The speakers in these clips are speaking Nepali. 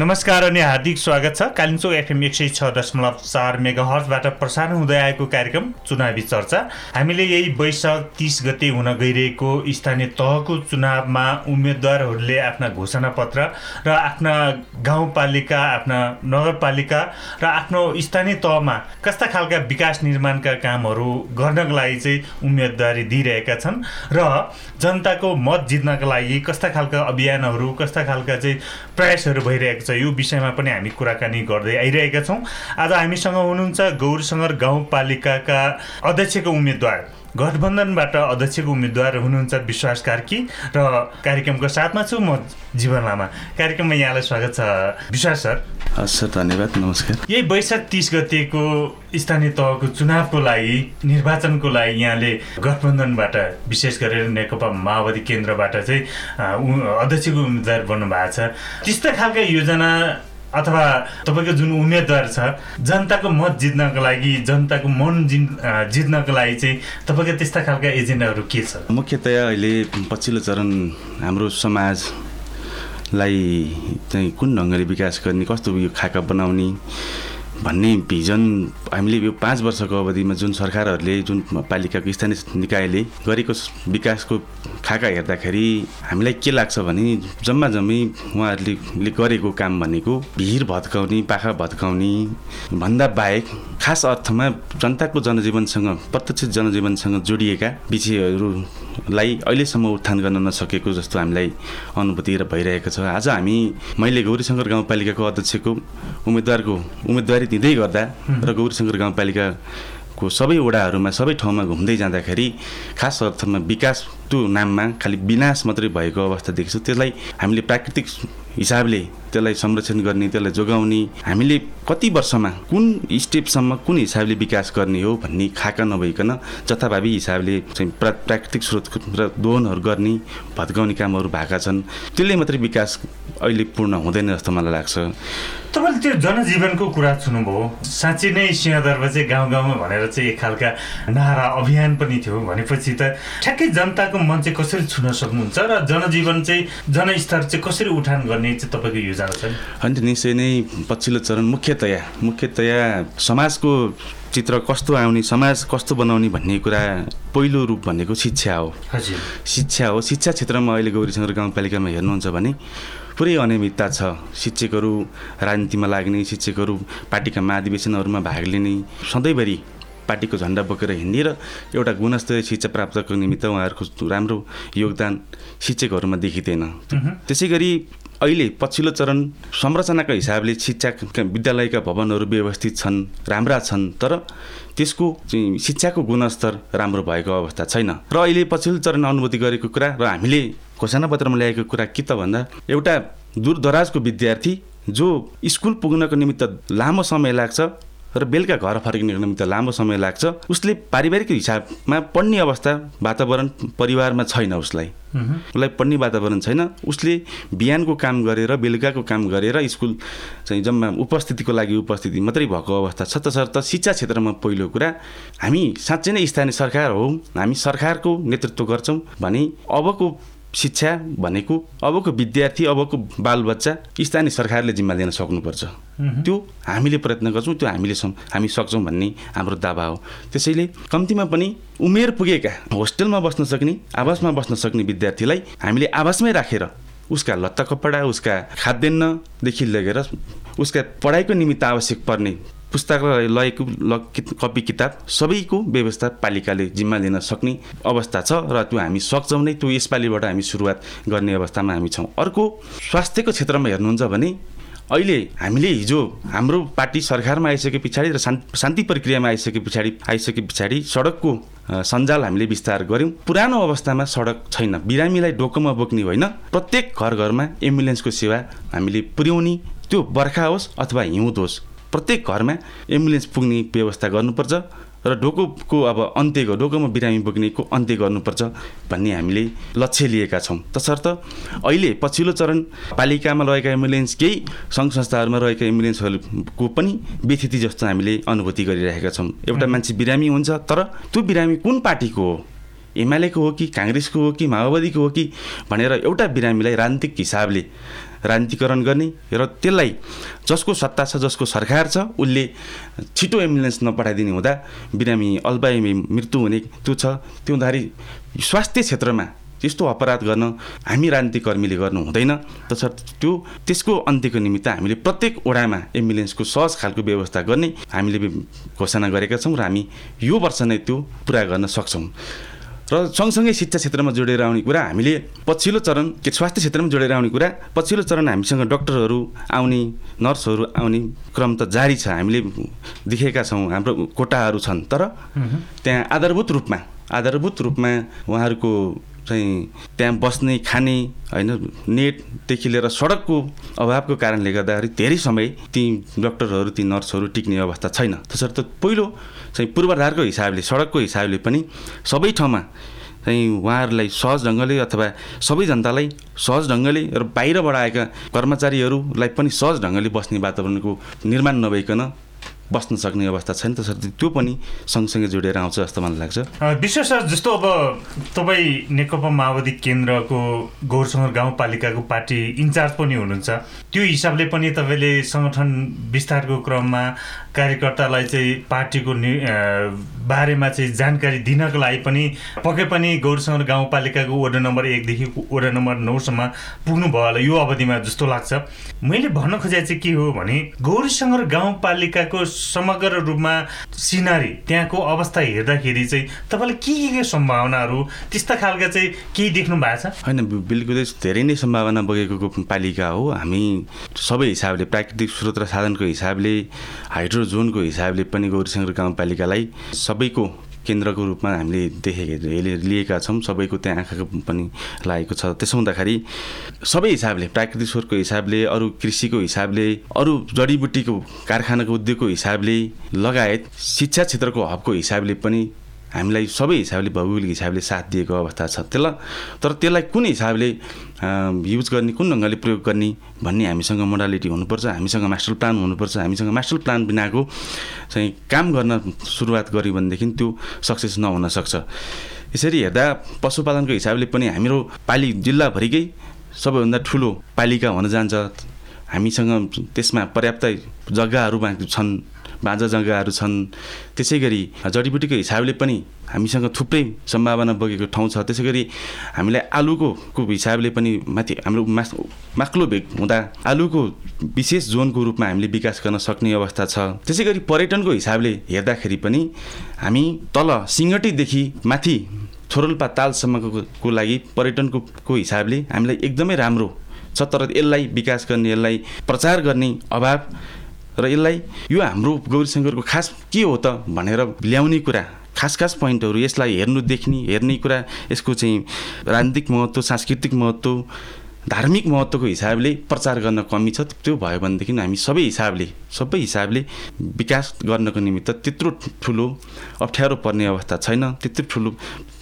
नमस्कार अनि हार्दिक स्वागत छ। कालिम्चोक एफएम एक सय छ दशमलव चार मेगा हर्सबाट प्रसारण हुँदै आएको कार्यक्रम चुनावी चर्चा। हामीले यही वैशाख तिस गते हुन गइरहेको स्थानीय तहको चुनावमा उम्मेदवारहरूले आफ्ना घोषणा पत्र र आफ्ना गाउँपालिका आफ्ना नगरपालिका र आफ्नो स्थानीय तहमा कस्ता खालका विकास निर्माणका कामहरू गर्नको लागि चाहिँ उम्मेदवारी दिइरहेका छन् र जनताको मत जित्नका लागि कस्ता खालका अभियानहरू कस्ता खालका चाहिँ प्रयासहरू भइरहेका छ। यो विषयमा पनि हामी कुराकानी गर्दै आइरहेका छौँ। आज हामीसँग हुनुहुन्छ गौरसङ्गर गाउँपालिकाका अध्यक्षको उम्मेद्वार। गठबन्धनबाट अध्यक्षको उम्मेद्वार हुनुहुन्छ विश्वास कार्की र कार्यक्रमको साथमा छु म जीवन लामा। कार्यक्रममा यहाँलाई स्वागत छ विश्वास सर। हस् सर धन्यवाद नमस्कार। यही वैशाख तिस गतेको स्थानीय तहको चुनावको लागि निर्वाचनको लागि यहाँले गठबन्धनबाट विशेष गरेर नेकपा माओवादी केन्द्रबाट चाहिँ अध्यक्षको उम्मेद्वार बन्नु भएको छ। त्यस्तो खालका योजना अथवा तपाईँको जुन उम्मेदवार छ जनताको मत जित्नको लागि जनताको मन जिन् जित्नको लागि चाहिँ तपाईँको त्यस्ता खालका एजेन्डाहरू के छ? मुख्यतया अहिले पछिल्लो चरण हाम्रो समाजलाई चाहिँ कुन ढङ्गले विकास गर्ने कस्तो यो खाका बनाउने भन्ने भिजन हामीले यो पाँच वर्षको अवधिमा जुन सरकारहरूले जुन पालिकाको स्थानीय निकायले गरेको विकासको खाका हेर्दाखेरि हामीलाई के लाग्छ भने जम्मा जम्मी उहाँहरूले गरेको काम भनेको भिर भत्काउने पाखा भत्काउने भन्दा बाहेक खास अर्थमा जनताको जनजीवनसँग प्रत्यक्ष जनजीवनसँग जोडिएका विषयहरूलाई अहिलेसम्म उत्थान गर्न नसकेको जस्तो हामीलाई अनुभूति र भइरहेको छ। आज हामी मैले गौरीशङ्कर गाउँपालिकाको अध्यक्षको उम्मेदवारको उम्मेदवारी दिँदै गर्दा र गौरीशङ्कर गाउँपालिकाको सबै वडाहरूमा सबै ठाउँमा घुम्दै जाँदाखेरि खास अर्थमा विकासको नाममा खालि विनाश मात्रै भएको अवस्था देख्छु त्यसलाई हामीले प्राकृतिक हिसाबले त्यसलाई संरक्षण गर्ने त्यसलाई जोगाउने हामीले कति वर्षमा कुन स्टेपसम्म कुन हिसाबले विकास गर्ने हो भन्ने खाका नभइकन जथाभावी हिसाबले चाहिँ प्रा प्राकृतिक स्रोत र दोहनहरू गर्ने भत्काउने कामहरू भएका छन्। त्यसले मात्रै विकास अहिले पूर्ण हुँदैन जस्तो मलाई लाग्छ। तपाईँले त्यो जनजीवनको कुरा सुन्नुभयो। साँच्ची नै सिंहदरबा चाहिँ गाउँ गाउँमा भनेर चाहिँ एक खालका नारा अभियान पनि थियो भनेपछि त ठ्याक्कै जनताको मन चाहिँ कसरी छुन सक्नुहुन्छ र जनजीवन चाहिँ जनस्तर चाहिँ कसरी उठान गर्ने चाहिँ तपाईँको योजना छ होइन निश्चय नै पछिल्लो चरण मुख्यतया मुख्यतया समाजको चित्र कस्तो आउने समाज कस्तो बनाउने भन्ने कुरा पहिलो रूप भनेको शिक्षा हो। शिक्षा हो। शिक्षा क्षेत्रमा अहिले गौरीशङ्कर गाउँपालिकामा हेर्नुहुन्छ भने पुरै अनियमितता छ। शिक्षकहरू राजनीतिमा लाग्ने शिक्षकहरू पार्टीका महाधिवेशनहरूमा भाग लिने सधैँभरि पार्टीको झन्डा बोकेर हिँड्ने र एउटा गुणस्तरीय शिक्षा प्राप्तको निमित्त उहाँहरूको राम्रो योगदान शिक्षकहरूमा देखिँदैन। त्यसै गरी अहिले पछिल्लो चरण संरचनाको हिसाबले शिक्षा विद्यालयका भवनहरू व्यवस्थित छन् राम्रा छन् तर त्यसको शिक्षाको गुणस्तर राम्रो भएको अवस्था छैन। र अहिले पछिल्लो चरण अनुभूति गरेको कुरा र हामीले घोषणापत्रमा ल्याएको कुरा के त भन्दा एउटा दूरदराजको विद्यार्थी जो स्कुल पुग्नको निमित्त लामो समय लाग्छ र बेलुका घर फर्किनको निमित्त लामो समय लाग्छ। उसले पारिवारिक हिसाबमा पढ्ने अवस्था वातावरण परिवारमा छैन उसलाई। उसलाई पढ्ने वातावरण छैन। उसले बिहानको काम गरेर बेलुकाको काम गरेर स्कुल चाहिँ जम्मा उपस्थितिको लागि उपस्थिति मात्रै भएको अवस्था छ तसर्थ शिक्षा क्षेत्रमा पहिलो कुरा हामी साँच्चै नै स्थानीय सरकार हौ। हामी सरकारको नेतृत्व गर्छौँ भने अबको शिक्षा भनेको अबको विद्यार्थी अबको बालबच्चा स्थानीय सरकारले जिम्मा लिन सक्नुपर्छ। त्यो हामीले प्रयत्न गर्छौँ त्यो हामीले हामी सक्छौँ भन्ने हाम्रो दावा हो। त्यसैले कम्तीमा पनि उमेर पुगेका होस्टेलमा बस्न सक्ने आवासमा बस्न सक्ने विद्यार्थीलाई हामीले आवासमै राखेर उसका लत्ता कपडा उसका खाद्यान्नदेखि लगेर उसका पढाइको निमित्त आवश्यक पर्ने पुस्तकालयको कपी किताब सबैको व्यवस्था पालिकाले जिम्मा लिन सक्ने अवस्था छ र त्यो हामी सक्छौँ नै त्यो यसपालिबाट हामी सुरुवात गर्ने अवस्थामा हामी छौँ। अर्को स्वास्थ्यको क्षेत्रमा हेर्नुहुन्छ भने अहिले हामीले हिजो हाम्रो पार्टी सरकारमा आइसके पछाडि र शान्ति प्रक्रियामा आइसके पछाडि आइसके पछाडि सडकको सञ्जाल हामीले विस्तार गऱ्यौँ। पुरानो अवस्थामा सडक छैन। बिरामीलाई डोकोमा बोक्ने होइन। प्रत्येक घर घरमा एम्बुलेन्सको सेवा हामीले पुर्याउने त्यो बर्खा होस् अथवा हिउँद होस्। प्रत्येक घरमा एम्बुलेन्स पुग्ने व्यवस्था गर्नुपर्छ र ढोकोको अब अन्त्य ढोकोमा बिरामी बोक्नेको अन्त्य गर्नुपर्छ भन्ने हामीले लक्ष्य लिएका छौँ। तसर्थ अहिले पछिल्लो चरण पालिकामा रहेका एम्बुलेन्स केही सङ्घ संस्थाहरूमा रहेका एम्बुलेन्सहरूको पनि व्यथिति जस्तो हामीले अनुभूति गरिरहेका छौँ। एउटा मान्छे बिरामी हुन्छ तर त्यो बिरामी कुन पार्टीको हो? एमालेको हो कि काङ्ग्रेसको हो कि माओवादीको हो कि भनेर एउटा बिरामीलाई राजनीतिक हिसाबले राजनीतिकरण गर्ने र त्यसलाई जसको सत्ता छ जसको सरकार छ उसले छिटो एम्बुलेन्स नपठाइदिने हुँदा बिरामी अल्बाइमी मृत्यु हुने त्यो छ। त्यो हुँदाखेरि स्वास्थ्य क्षेत्रमा त्यस्तो अपराध गर्न हामी राजनीतिक कर्मीले गर्नु हुँदैन। तसर्थ त्यो त्यसको अन्त्यको निमित्त हामीले प्रत्येक ओडामा एम्बुलेन्सको सहज खालको व्यवस्था गर्ने हामीले घोषणा गरेका छौँ र हामी यो वर्ष नै त्यो पुरा गर्न सक्छौँ। र सँगसँगै शिक्षा क्षेत्रमा जोडेर आउने कुरा हामीले पछिल्लो चरण के स्वास्थ्य क्षेत्रमा जोडेर आउने कुरा पछिल्लो चरण हामीसँग डक्टरहरू आउने नर्सहरू आउने क्रम त जारी छ हामीले देखेका छौँ हाम्रो कोटाहरू छन्। तर त्यहाँ आधारभूत रूपमा आधारभूत रूपमा उहाँहरूको चाहिँ त्यहाँ बस्ने खाने होइन नेटदेखि लिएर सडकको अभावको कारणले गर्दाखेरि धेरै समय ती डक्टरहरू ती नर्सहरू टिक्ने अवस्था छैन। त्यसर्थ पहिलो चाहिँ पूर्वाधारको हिसाबले सडकको हिसाबले पनि सबै ठाउँमा चाहिँ उहाँहरूलाई सहज ढङ्गले अथवा सबै जनतालाई सहज ढङ्गले र बाहिरबाट आएका कर्मचारीहरूलाई पनि सहज ढङ्गले बस्ने वातावरणको निर्माण नभइकन बस्न सक्ने अवस्था छैन। तसर्थ त्यो पनि सँगसँगै जोडेर आउँछ जस्तो मलाई लाग्छ। विश्व सर जस्तो अब तपाईँ नेकपा माओवादी केन्द्रको गौरसङ्गर गाउँपालिकाको पार्टी इन्चार्ज पनि हुनुहुन्छ। त्यो हिसाबले पनि तपाईँले सङ्गठन विस्तारको क्रममा कार्यकर्तालाई चाहिँ पार्टीको नि बारेमा चाहिँ जानकारी दिनको लागि पनि पक्कै पनि गौरसङ्गर गाउँपालिकाको वडा नम्बर एकदेखि वडा नम्बर नौसम्म पुग्नुभयो होला यो अवधिमा जस्तो लाग्छ। मैले भन्न खोजेको चाहिँ के हो भने गौरीसङ्गर गाउँपालिकाको समग्र रूपमा सिनारी त्यहाँको अवस्था हेर्दाखेरि चाहिँ तपाईँलाई के के सम्भावनाहरू त्यस्ता खालका चाहिँ केही देख्नु भएको छ? होइन बिल्कुलै धेरै नै सम्भावना बगेको पालिका हो। हामी सबै हिसाबले प्राकृतिक स्रोत र साधनको हिसाबले हाइड्रो जोनको हिसाबले पनि गौरीसङ्गर गाउँपालिकालाई सबैको केन्द्रको रूपमा हामीले देखेका लिएका छौँ। सबैको त्यहाँ आँखाको पनि लागेको छ। त्यसो हुँदाखेरि सबै हिसाबले प्राकृतिक स्रोतको हिसाबले अरू कृषिको हिसाबले अरू जडीबुटीको कारखानाको उद्योगको हिसाबले लगायत शिक्षा क्षेत्रको हबको हिसाबले पनि हामीलाई सबै हिसाबले भौगोलिक हिसाबले साथ दिएको अवस्था छ। त्यसलाई तर त्यसलाई कुन हिसाबले युज गर्ने कुन ढङ्गले प्रयोग गर्ने भन्ने हामीसँग मोडालिटी हुनुपर्छ हामीसँग मास्टर प्लान हुनुपर्छ हामीसँग मास्टर प्लान बिनाको चाहिँ काम गर्न सुरुवात गऱ्यो भनेदेखि त्यो सक्सेस नहुन सक्छ। यसरी हेर्दा पशुपालनको हिसाबले पनि हाम्रो पालि जिल्लाभरिकै सबैभन्दा ठुलो पालिका हुन जान्छ। हामीसँग त्यसमा पर्याप्त जग्गाहरू छन्। बाँझा जग्गाहरू छन्। त्यसै गरी जडीबुटीको हिसाबले पनि हामीसँग थुप्रै सम्भावना बगेको ठाउँ छ। त्यसै गरी हामीलाई आलुको हिसाबले पनि माथि हाम्रो मास माक्लो भेग हुँदा आलुको विशेष जोनको रूपमा हामीले विकास गर्न सक्ने अवस्था छ। त्यसै गरी पर्यटनको हिसाबले हेर्दाखेरि पनि हामी तल सिङ्गटीदेखि माथि छोरोल्पा तालसम्मको लागि पर्यटनको को हिसाबले हामीलाई एकदमै राम्रो छ। तर यसलाई विकास गर्ने यसलाई प्रचार गर्ने अभाव र यसलाई यो हाम्रो गौरी खास के हो त भनेर ल्याउने कुरा खास खास पोइन्टहरू यसलाई हेर्नु देख्ने हेर्ने कुरा यसको चाहिँ राजनीतिक महत्त्व सांस्कृतिक महत्त्व धार्मिक महत्त्वको हिसाबले प्रचार गर्न कमी छ त्यो भयो भनेदेखि हामी सबै हिसाबले सबै हिसाबले विकास गर्नको निमित्त त्यत्रो ठुलो अप्ठ्यारो पर्ने अवस्था छैन त्यत्रो ठुलो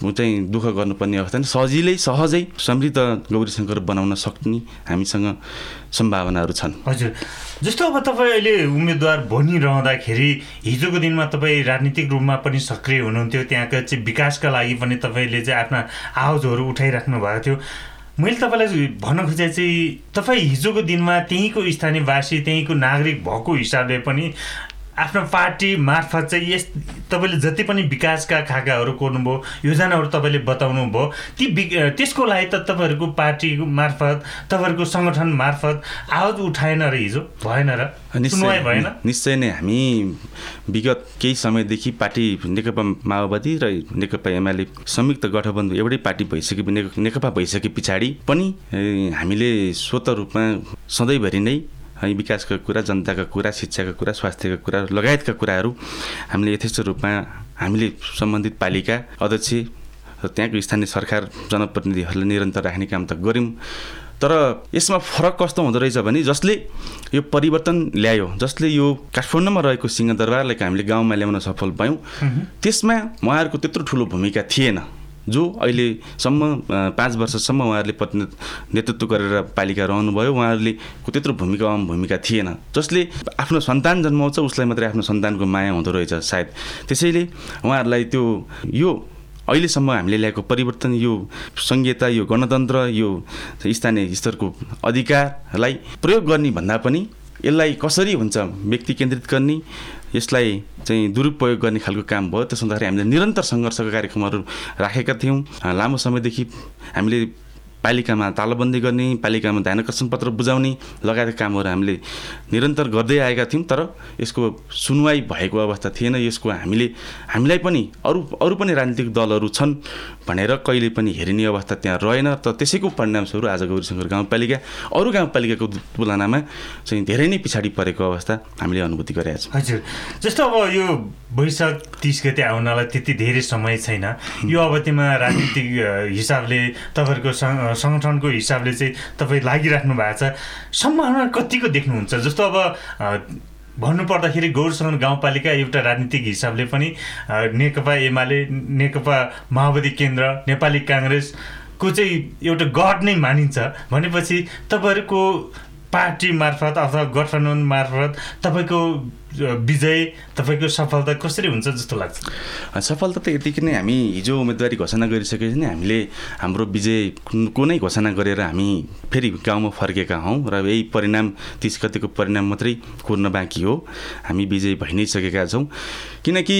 चाहिँ दुःख गर्नुपर्ने अवस्था सजिलै सहजै समृद्ध गौरी शङ्कर बनाउन सक्ने हामीसँग सम्भावनाहरू छन्। हजुर। जस्तो अब तपाईँ अहिले उम्मेदवार बनिरहँदाखेरि हिजोको दिनमा तपाईँ राजनीतिक रूपमा पनि सक्रिय हुनुहुन्थ्यो त्यहाँका चाहिँ विकासका लागि पनि तपाईँले चाहिँ आफ्ना आवाजहरू उठाइराख्नु भएको थियो। मैले तपाईँलाई भन्न खोजेँ चाहिँ तपाईँ हिजोको दिनमा त्यहीँको स्थानीयवासी त्यहीँको नागरिक भएको हिसाबले पनि आफ्नो पार्टी मार्फत चाहिँ यस तपाईँले जति पनि विकासका खाकाहरू कोर्नुभयो योजनाहरू तपाईँले बताउनु भयो ती त्यसको लागि त तपाईँहरूको पार्टी मार्फत तपाईँहरूको सङ्गठन मार्फत आवाज उठाएन र हिजो? भएन र? निश्चय भएन? निश्चय नै हामी विगत केही समयदेखि पार्टी नेकपा माओवादी र नेकपा एमाले संयुक्त गठबन्धन एउटै पार्टी भइसके नेकपा भइसके पछाडि पनि हामीले स्वत रूपमा सधैँभरि नै विकासका कुरा जनताका कुरा शिक्षाका कुरा स्वास्थ्यका कुरा लगायतका कुराहरू। हामीले यथेष्ट रूपमा हामीले सम्बन्धित पालिका अध्यक्ष र त्यहाँको स्थानीय सरकार जनप्रतिनिधिहरूलाई निरन्तर राख्ने काम त गऱ्यौँ। तर यसमा फरक कस्तो हुँदो रहेछ भने जसले यो परिवर्तन ल्यायो जसले यो काठमाडौँमा रहेको सिंहदरबारलाई हामीले गाउँमा ल्याउन सफल भयौँ त्यसमा उहाँहरूको त्यत्रो ठुलो भूमिका थिएन। जो अहिलेसम्म पाँच वर्षसम्म उहाँहरूले पत्नी नेतृत्व गरेर पालिका रहनुभयो उहाँहरूले त्यत्रो भूमिका भूमिका थिएन। जसले आफ्नो सन्तान जन्माउँछ उसलाई मात्रै आफ्नो सन्तानको माया हुँदो रहेछ सायद। त्यसैले उहाँहरूलाई त्यो यो अहिलेसम्म हामीले ल्याएको परिवर्तन यो सङ्घीयता यो गणतन्त्र यो स्थानीय स्तरको अधिकारलाई प्रयोग गर्ने भन्दा पनि यसलाई कसरी हुन्छ व्यक्ति केन्द्रित गर्ने यसलाई चाहिँ दुरुपयोग गर्ने खालको काम भयो। त्यसो हुँदाखेरि हामीले निरन्तर सङ्घर्षका कार्यक्रमहरू राखेका थियौँ। लामो समयदेखि हामीले पालिकामा तालबन्दी गर्ने पालिकामा ध्यानकर्षण पत्र बुझाउने लगायतका कामहरू हामीले निरन्तर गर्दै आएका थियौँ तर यसको सुनवाई भएको अवस्था थिएन। यसको हामीले हामीलाई पनि अरू अरू पनि राजनीतिक दलहरू छन् भनेर कहिले पनि हेरिने अवस्था त्यहाँ रहेन। त त्यसैको परिणामस्वरूप आज गौरीशङ्कर गाउँपालिका अरू गाउँपालिकाको तुलनामा चाहिँ धेरै नै पछाडि परेको अवस्था हामीले अनुभूति गरेका छौँ। हजुर जस्तो अब यो वैशाख तिस गते आउनलाई त्यति धेरै समय छैन। यो अवधिमा राजनीतिक हिसाबले तपाईँहरूको सङ्गठनको हिसाबले चाहिँ तपाईँ लागिराख्नु भएको छ। सम्भावना कतिको देख्नुहुन्छ? जस्तो अब भन्नुपर्दाखेरि गौरसङ्ग गाउँपालिका एउटा राजनीतिक हिसाबले पनि नेकपा एमाले नेकपा माओवादी केन्द्र नेपाली काङ्ग्रेसको चाहिँ एउटा गढ नै मानिन्छ। भनेपछि तपाईँहरूको पार्टी मार्फत अथवा गठबन्धन मार्फत तपाईँको विजय तपाईँको सफलता कसरी हुन्छ जस्तो लाग्छ? सफलता त यतिकै नै हामी हिजो उम्मेदवारी घोषणा गरिसकेपछि नै हामीले हाम्रो विजयको नै घोषणा गरेर हामी फेरि गाउँमा फर्केका हौँ र यही परिणाम तिस गतिको परिणाम मात्रै कुर्न बाँकी हो। हामी विजय भइ नै सकेका छौँ। किनकि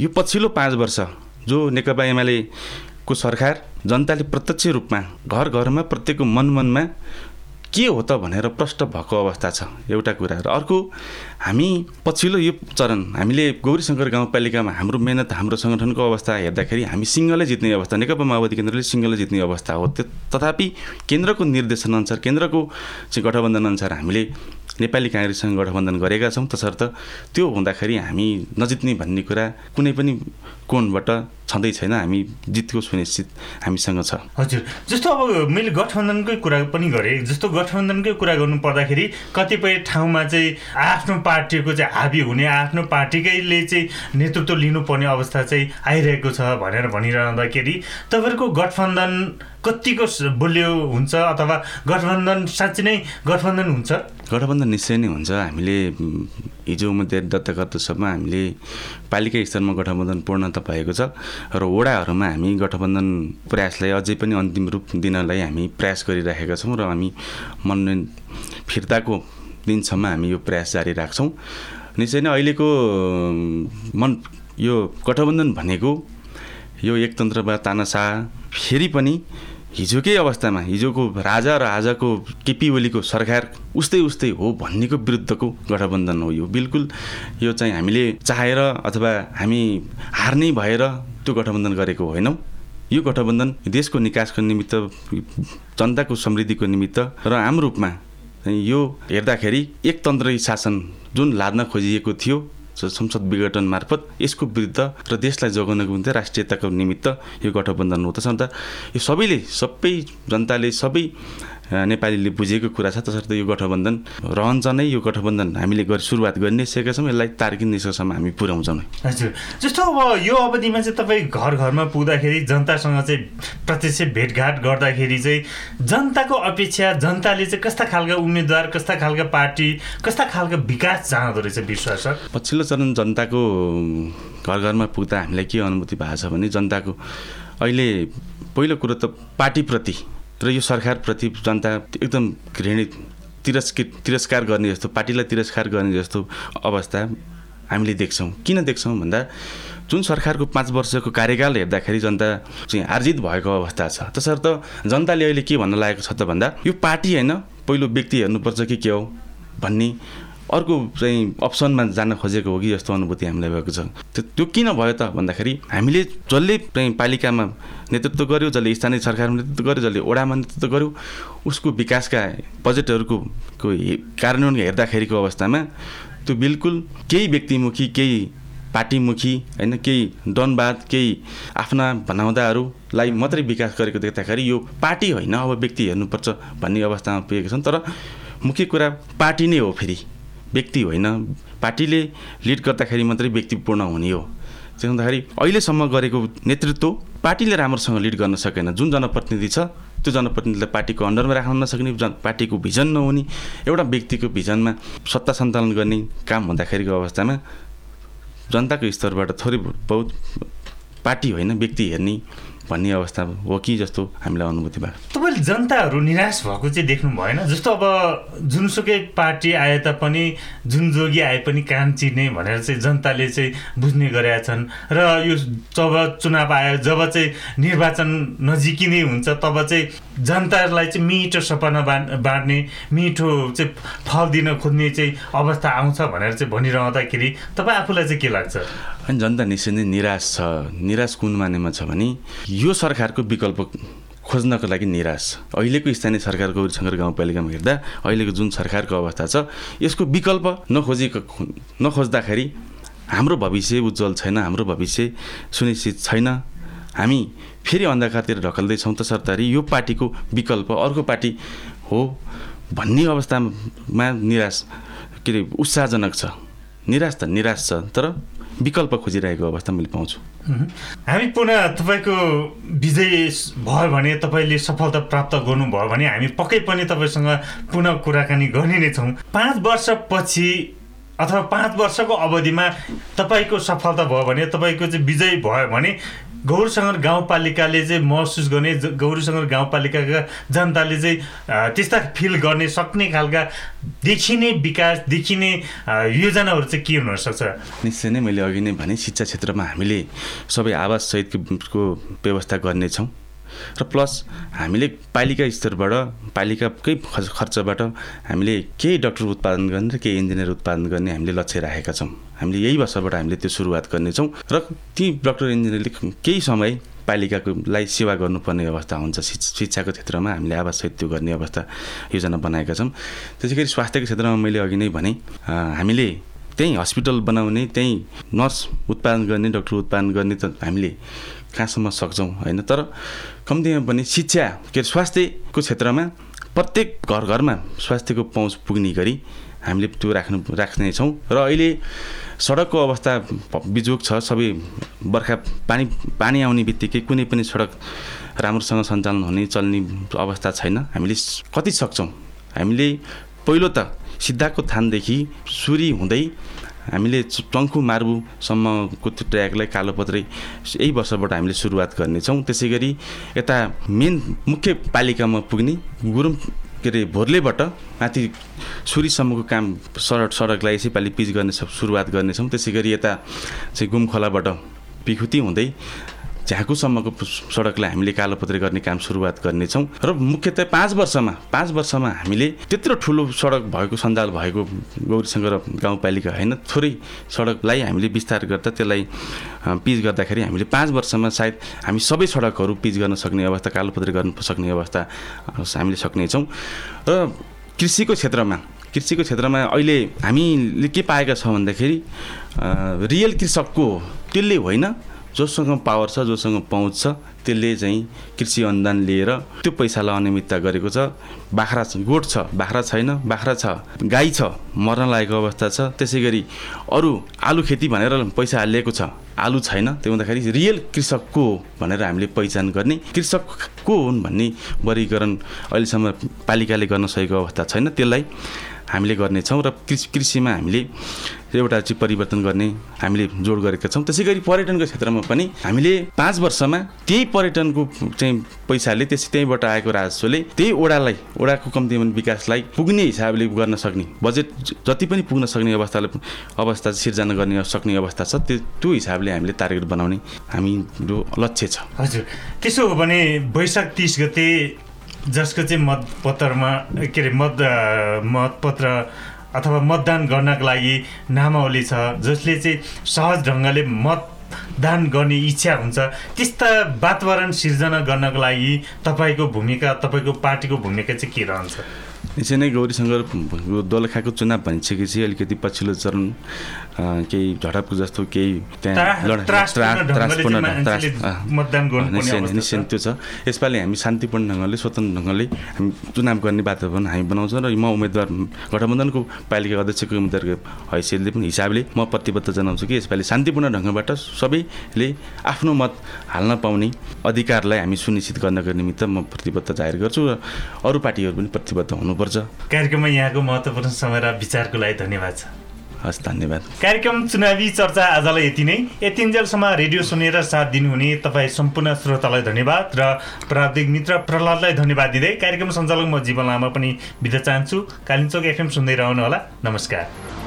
यो पछिल्लो पाँच वर्ष जो नेकपा एमालेको सरकार जनताले प्रत्यक्ष रूपमा घर घरमा प्रत्येकको मन मनमा के हो त भनेर प्रष्ट भएको अवस्था छ एउटा कुरा र अर्को हामी पछिल्लो यो चरण हामीले गौरीशङ्कर गाउँपालिकामा हाम्रो मेहनत हाम्रो सङ्गठनको अवस्था हेर्दाखेरि हामी सिङ्गलै जित्ने अवस्था नेकपा माओवादी केन्द्रले सिङ्गलै जित्ने अवस्था हो। त्यो तथापि केन्द्रको निर्देशनअनुसार केन्द्रको चाहिँ गठबन्धन अनुसार हामीले नेपाली काङ्ग्रेससँग गठबन्धन गरेका छौँ। तसर्थ त्यो हुँदाखेरि हामी नजित्ने भन्ने कुरा कुनै पनि कोणबाट छँदै छैन हामी जितको सुनिश्चित हामीसँग छ। हजुर। जस्तो अब मैले गठबन्धनकै कुरा पनि गरेँ जस्तो गठबन्धनकै कुरा गर्नु पर्दाखेरि कतिपय ठाउँमा चाहिँ आफ्नो पार्टीको चाहिँ हाबी हुने आफ्नो पार्टीकैले चाहिँ नेतृत्व लिनुपर्ने अवस्था चाहिँ आइरहेको छ भनेर भनिरहँदाखेरि तपाईँहरूको गठबन्धन कतिको बलियो हुन्छ अथवा गठबन्धन साँच्चै नै गठबन्धन हुन्छ? गठबन्धन निश्चय नै हुन्छ। हामीले हिजो उम्मेदवार दत्ता गर्दासम्म हामीले पालिका स्तरमा गठबन्धन पूर्णता भएको छ र वडाहरूमा हामी गठबन्धन प्रयासलाई अझै पनि अन्तिम रूप दिनलाई हामी प्रयास गरिराखेका छौँ र हामी मनोनयन फिर्ताको दिनसम्म हामी यो प्रयास जारी राख्छौँ। निश्चय नै अहिलेको मन यो गठबन्धन भनेको यो एकतन्त्रबाट तानासा फेरि पनि हिजोकै अवस्थामा हिजोको राजा र आजको केपी ओलीको सरकार उस्तै उस्तै हो भन्नेको विरुद्धको गठबन्धन हो यो। बिल्कुल यो चाहिँ हामीले चाहेर अथवा हामी हार्ने भएर त्यो गठबन्धन गरेको होइनौँ। यो गठबन्धन देशको निकासको निमित्त जनताको समृद्धिको निमित्त र आम रूपमा यो हेर्दाखेरि एकतन्त्री शासन जुन लाद्न खोजिएको थियो संसद विघटन मार्फत यसको विरुद्ध र देशलाई जोगाउनको निम्ति राष्ट्रियताको निमित्त यो गठबन्धन हो त्यसर्थ यो सबैले सबै जनताले सबै नेपालीले बुझेको कुरा छ तसर्थ यो गठबन्धन रहन्छ नै यो गठबन्धन हामीले गरी सुरुवात गरि नै सकेका छौँ यसलाई तार्किक निष्कर्षमा हामी पुर्याउँछौँ नै हजुर। जस्तो अब यो अवधिमा चाहिँ तपाईँ घर घरमा पुग्दाखेरि जनतासँग चाहिँ प्रत्यक्ष भेटघाट गर्दाखेरि चाहिँ जनताको अपेक्षा जनताले चाहिँ कस्ता खालका उम्मेदवार कस्ता खालका पार्टी कस्ता खालको विकास चाहँदो रहेछ विश्वास? पछिल्लो चरण जनताको घर घरमा पुग्दा हामीलाई के अनुभूति भएको छ भने जनताको अहिले पहिलो कुरो त पार्टीप्रति र यो सरकारप्रति जनता एकदम घृणित तिरस्कृत तिरस्कार गर्ने जस्तो पार्टीलाई तिरस्कार गर्ने जस्तो अवस्था हामीले देख्छौँ। किन देख्छौँ भन्दा जुन सरकारको पाँच वर्षको कार्यकाल हेर्दाखेरि जनता चाहिँ आर्जित भएको अवस्था छ। तसर्थ जनताले अहिले के भन्न लागेको छ त भन्दा यो पार्टी होइन पहिलो व्यक्ति हेर्नुपर्छ कि के हो भन्ने अर्को चाहिँ अप्सनमा जान खोजेको हो कि जस्तो अनुभूति हामीलाई भएको छ। त्यो किन भयो त भन्दाखेरि हामीले जसले चाहिँ पालिकामा नेतृत्व गर्यो जसले स्थानीय सरकारमा नेतृत्व गर्यो जसले ओडामा नेतृत्व गर्यो उसको विकासका बजेटहरूको कार्यान्वयन हेर्दाखेरिको अवस्थामा त्यो बिल्कुल केही व्यक्तिमुखी केही पार्टीमुखी होइन केही डनवाद केही आफ्ना भनाउँदाहरूलाई मात्रै विकास गरेको देख्दाखेरि यो पार्टी होइन अब व्यक्ति हेर्नुपर्छ भन्ने अवस्थामा पुगेको छन्। तर मुख्य कुरा पार्टी नै हो फेरि। व्यक्ति होइन। पार्टीले लिड गर्दाखेरि मात्रै व्यक्तिपूर्ण हुने हो। त्यसो हुँदाखेरि अहिलेसम्म गरेको नेतृत्व पार्टीले राम्रोसँग लिड गर्न सकेन। जुन जनप्रतिनिधि छ त्यो जनप्रतिनिधिलाई पार्टीको अन्डरमा राख्न नसक्ने जन पार्टीको भिजन नहुने एउटा व्यक्तिको भिजनमा सत्ता सञ्चालन गर्ने काम हुँदाखेरिको अवस्थामा जनताको स्तरबाट थोरै बहुत पार्टी होइन व्यक्ति हेर्ने भन्ने अवस्था हो कि जस्तो हामीलाई अनुभूति भयो? तपाईँले जनताहरू निराश भएको चाहिँ देख्नु भएन। जस्तो अब जुनसुकै पार्टी आए तापनि जुन जोगी आए पनि कान चिर्ने भनेर चाहिँ जनताले चाहिँ बुझ्ने गरेका छन्। र यो जब चुनाव आयो जब चाहिँ निर्वाचन नजिकै नै हुन्छ तब चाहिँ जनतालाई चाहिँ मिठो सपना बाँड्ने मिठो चाहिँ फल दिन खोज्ने चाहिँ अवस्था आउँछ भनेर चाहिँ भनिरहँदाखेरि तपाईँ आफूलाई चाहिँ के लाग्छ? अनि जनता निश्चय नै निराश छ। निराश कुन मानेमा छ भने यो सरकारको विकल्प खोज्नको लागि निराश। अहिलेको स्थानीय सरकारको शङ्कर गाउँपालिकामा हेर्दा अहिलेको जुन सरकारको अवस्था छ यसको विकल्प नखोजेको नखोज्दाखेरि हाम्रो भविष्य उज्जवल छैन हाम्रो भविष्य सुनिश्चित छैन। हामी फेरि अन्धकारतिर ढकल्दैछौँ तसर्थ यो पार्टीको विकल्प अर्को पार्टी हो भन्ने अवस्थामा निराश के अरे उत्साहजनक छ। निराश त निराश छ तर विकल्प खोजिरहेको अवस्था मैले पाउँछु। हामी पुनः तपाईँको विजय भयो भने तपाईँले सफलता प्राप्त गर्नुभयो भने हामी पक्कै पनि तपाईँसँग पुनः कुराकानी गर्ने नै छौँ। पाँच वर्षपछि अथवा पाँच वर्षको अवधिमा तपाईँको सफलता भयो भने तपाईँको चाहिँ विजय भयो भने गौरसङ्गर गाउँपालिकाले चाहिँ महसुस गर्ने गौरीसङ्गर गाउँपालिकाका जनताले चाहिँ त्यस्ता फिल गर्ने सक्ने खालका देखिने विकास देखिने योजनाहरू चाहिँ के हुनसक्छ? निश्चय नै मैले अघि नै भने शिक्षा क्षेत्रमा हामीले सबै आवास सहितको व्यवस्था गर्नेछौँ। र प्लस हामीले पालिका स्तरबाट पालिकाकै खर्चबाट हामीले केही डक्टर उत्पादन गर्ने र केही इन्जिनियर उत्पादन गर्ने हामीले लक्ष्य राखेका छौँ। हामीले यही वर्षबाट हामीले त्यो सुरुवात गर्नेछौँ र ती डक्टर इन्जिनियरले केही समय पालिकाकोलाई सेवा गर्नुपर्ने अवस्था हुन्छ शिक्षाको क्षेत्रमा हामीले आवास त्यो गर्ने अवस्था योजना बनाएका छौँ। त्यसै गरी स्वास्थ्यको क्षेत्रमा मैले अघि नै भने हामीले त्यहीँ हस्पिटल बनाउने त्यहीँ नर्स उत्पादन गर्ने डक्टर उत्पादन गर्ने त हामीले कहाँसम्म सक्छौँ होइन? तर कम्तीमा पनि शिक्षा के अरे स्वास्थ्यको क्षेत्रमा प्रत्येक घर घरमा स्वास्थ्यको पहुँच पुग्ने गरी हामीले त्यो राख्नु राख्नेछौँ। र अहिले सडकको अवस्था बिजोग छ। सबै बर्खा पानी पानी आउने बित्तिकै कुनै पनि सडक राम्रोसँग सञ्चालन हुने चल्ने अवस्था छैन। हामीले कति सक्छौँ? हामीले पहिलो त सिद्धाको थानदेखि सुरी हुँदै हामीले टङ्कु मार्बुसम्मको त्यो ट्र्याकलाई कालोपत्रै यही वर्षबाट हामीले सुरुवात गर्नेछौँ। त्यसै गरी यता मेन मुख्य पालिकामा पुग्ने गुरुङ के अरे भोर्लेबाट माथि सुरीसम्मको काम सडक सडकलाई यसैपालि पिच गर्ने सुरुवात गर्नेछौँ। त्यसै गरी यता चाहिँ गुम खोलाबाट पिखुती हुँदै झ्याकुसम्मको सडकलाई हामीले कालोपत्री गर्ने काम सुरुवात गर्नेछौँ र मुख्यतः पाँच वर्षमा पाँच वर्षमा हामीले त्यत्रो ठुलो सडक भएको सञ्जाल भएको गौरीसँग गाउँपालिका होइन थोरै सडकलाई हामीले विस्तार गर्दा त्यसलाई पिच गर्दाखेरि हामीले पाँच वर्षमा सायद हामी सबै सडकहरू पिच गर्न सक्ने अवस्था कालोपत्री गर्न सक्ने अवस्था हामीले सक्नेछौँ। र कृषिको क्षेत्रमा कृषिको क्षेत्रमा अहिले हामीले के पाएका छौँ भन्दाखेरि रियल कृषकको त्यसले होइन जोसँग पावर छ जोसँग पहुँच छ त्यसले चाहिँ कृषि अनुदान लिएर त्यो पैसालाई अनियमितता गरेको छ। बाख्रा छ गोठ छ बाख्रा छैन बाख्रा छ गाई छ मर्न लागेको अवस्था छ। त्यसै गरी अरू आलु खेती भनेर पैसा हालिएको छ आलु छैन त्यो हुँदाखेरि रियल कृषक को हो भनेर हामीले पहिचान गर्ने कृषक को हुन् भन्ने वर्गीकरण अहिलेसम्म पालिकाले गर्न सकेको अवस्था छैन। त्यसलाई हामीले गर्नेछौँ र कृषि कृषिमा हामीले एउटा चाहिँ परिवर्तन गर्ने हामीले जोड गरेका छौँ। त्यसै गरी पर्यटनको क्षेत्रमा पनि हामीले पाँच वर्षमा त्यही पर्यटनको चाहिँ पैसाले त्यसै त्यहीँबाट आएको राजस्वले त्यही ओडालाई ओडाको कम्तीमा विकासलाई पुग्ने हिसाबले गर्न सक्ने बजेट जति पनि पुग्न सक्ने अवस्थालाई अवस्था सिर्जना गर्ने सक्ने अवस्था छ त्यो त्यो हिसाबले हामीले टार्गेट बनाउने हाम्रो लक्ष्य छ। हजुर। त्यसो हो भने वैशाख तिस गते जसको चाहिँ मतपत्रमा के अरे मत मतपत्र अथवा मतदान गर्नको लागि नामावली छ जसले चाहिँ सहज ढङ्गले मतदान गर्ने इच्छा हुन्छ। त्यस्ता वातावरण सिर्जना गर्नको लागि तपाईँको भूमिका तपाईँको पार्टीको भूमिका चाहिँ के रहन्छ? निश्चय नै गौरीसँग दोलखाको चुनाव भनिसकेपछि अलिकति पछिल्लो चरण केही झडपको जस्तो केही त्यहाँ निश्चय त्यो छ। यसपालि हामी शान्तिपूर्ण ढङ्गले स्वतन्त्र ढङ्गले हामी चुनाव गर्ने वातावरण हामी बनाउँछौँ र म उम्मेदवार गठबन्धनको पालिका अध्यक्षको उम्मेदवारको हैसियतले पनि हिसाबले म प्रतिबद्ध जनाउँछु कि यसपालि शान्तिपूर्ण ढङ्गबाट सबैले आफ्नो मत हाल्न पाउने अधिकारलाई हामी सुनिश्चित गर्नको निमित्त म प्रतिबद्ध जाहेर गर्छु र अरू पार्टीहरू पनि प्रतिबद्ध हुनुपर्छ। कार्यक्रममा यहाँको महत्त्वपूर्ण समय र विचारको लागि धन्यवाद छ। हस् धन्यवाद। कार्यक्रम चुनावी चर्चा आजलाई यति नै। यतिन्जेलसम्म रेडियो सुनेर साथ दिनुहुने तपाईँ सम्पूर्ण श्रोतालाई धन्यवाद र प्राविधिक मित्र प्रहलादलाई धन्यवाद दिँदै कार्यक्रम सञ्चालक म जीवन लामा पनि बिदा चाहन्छु। कालिम्चोक एफएम सुन्दै रहनुहोला। नमस्कार।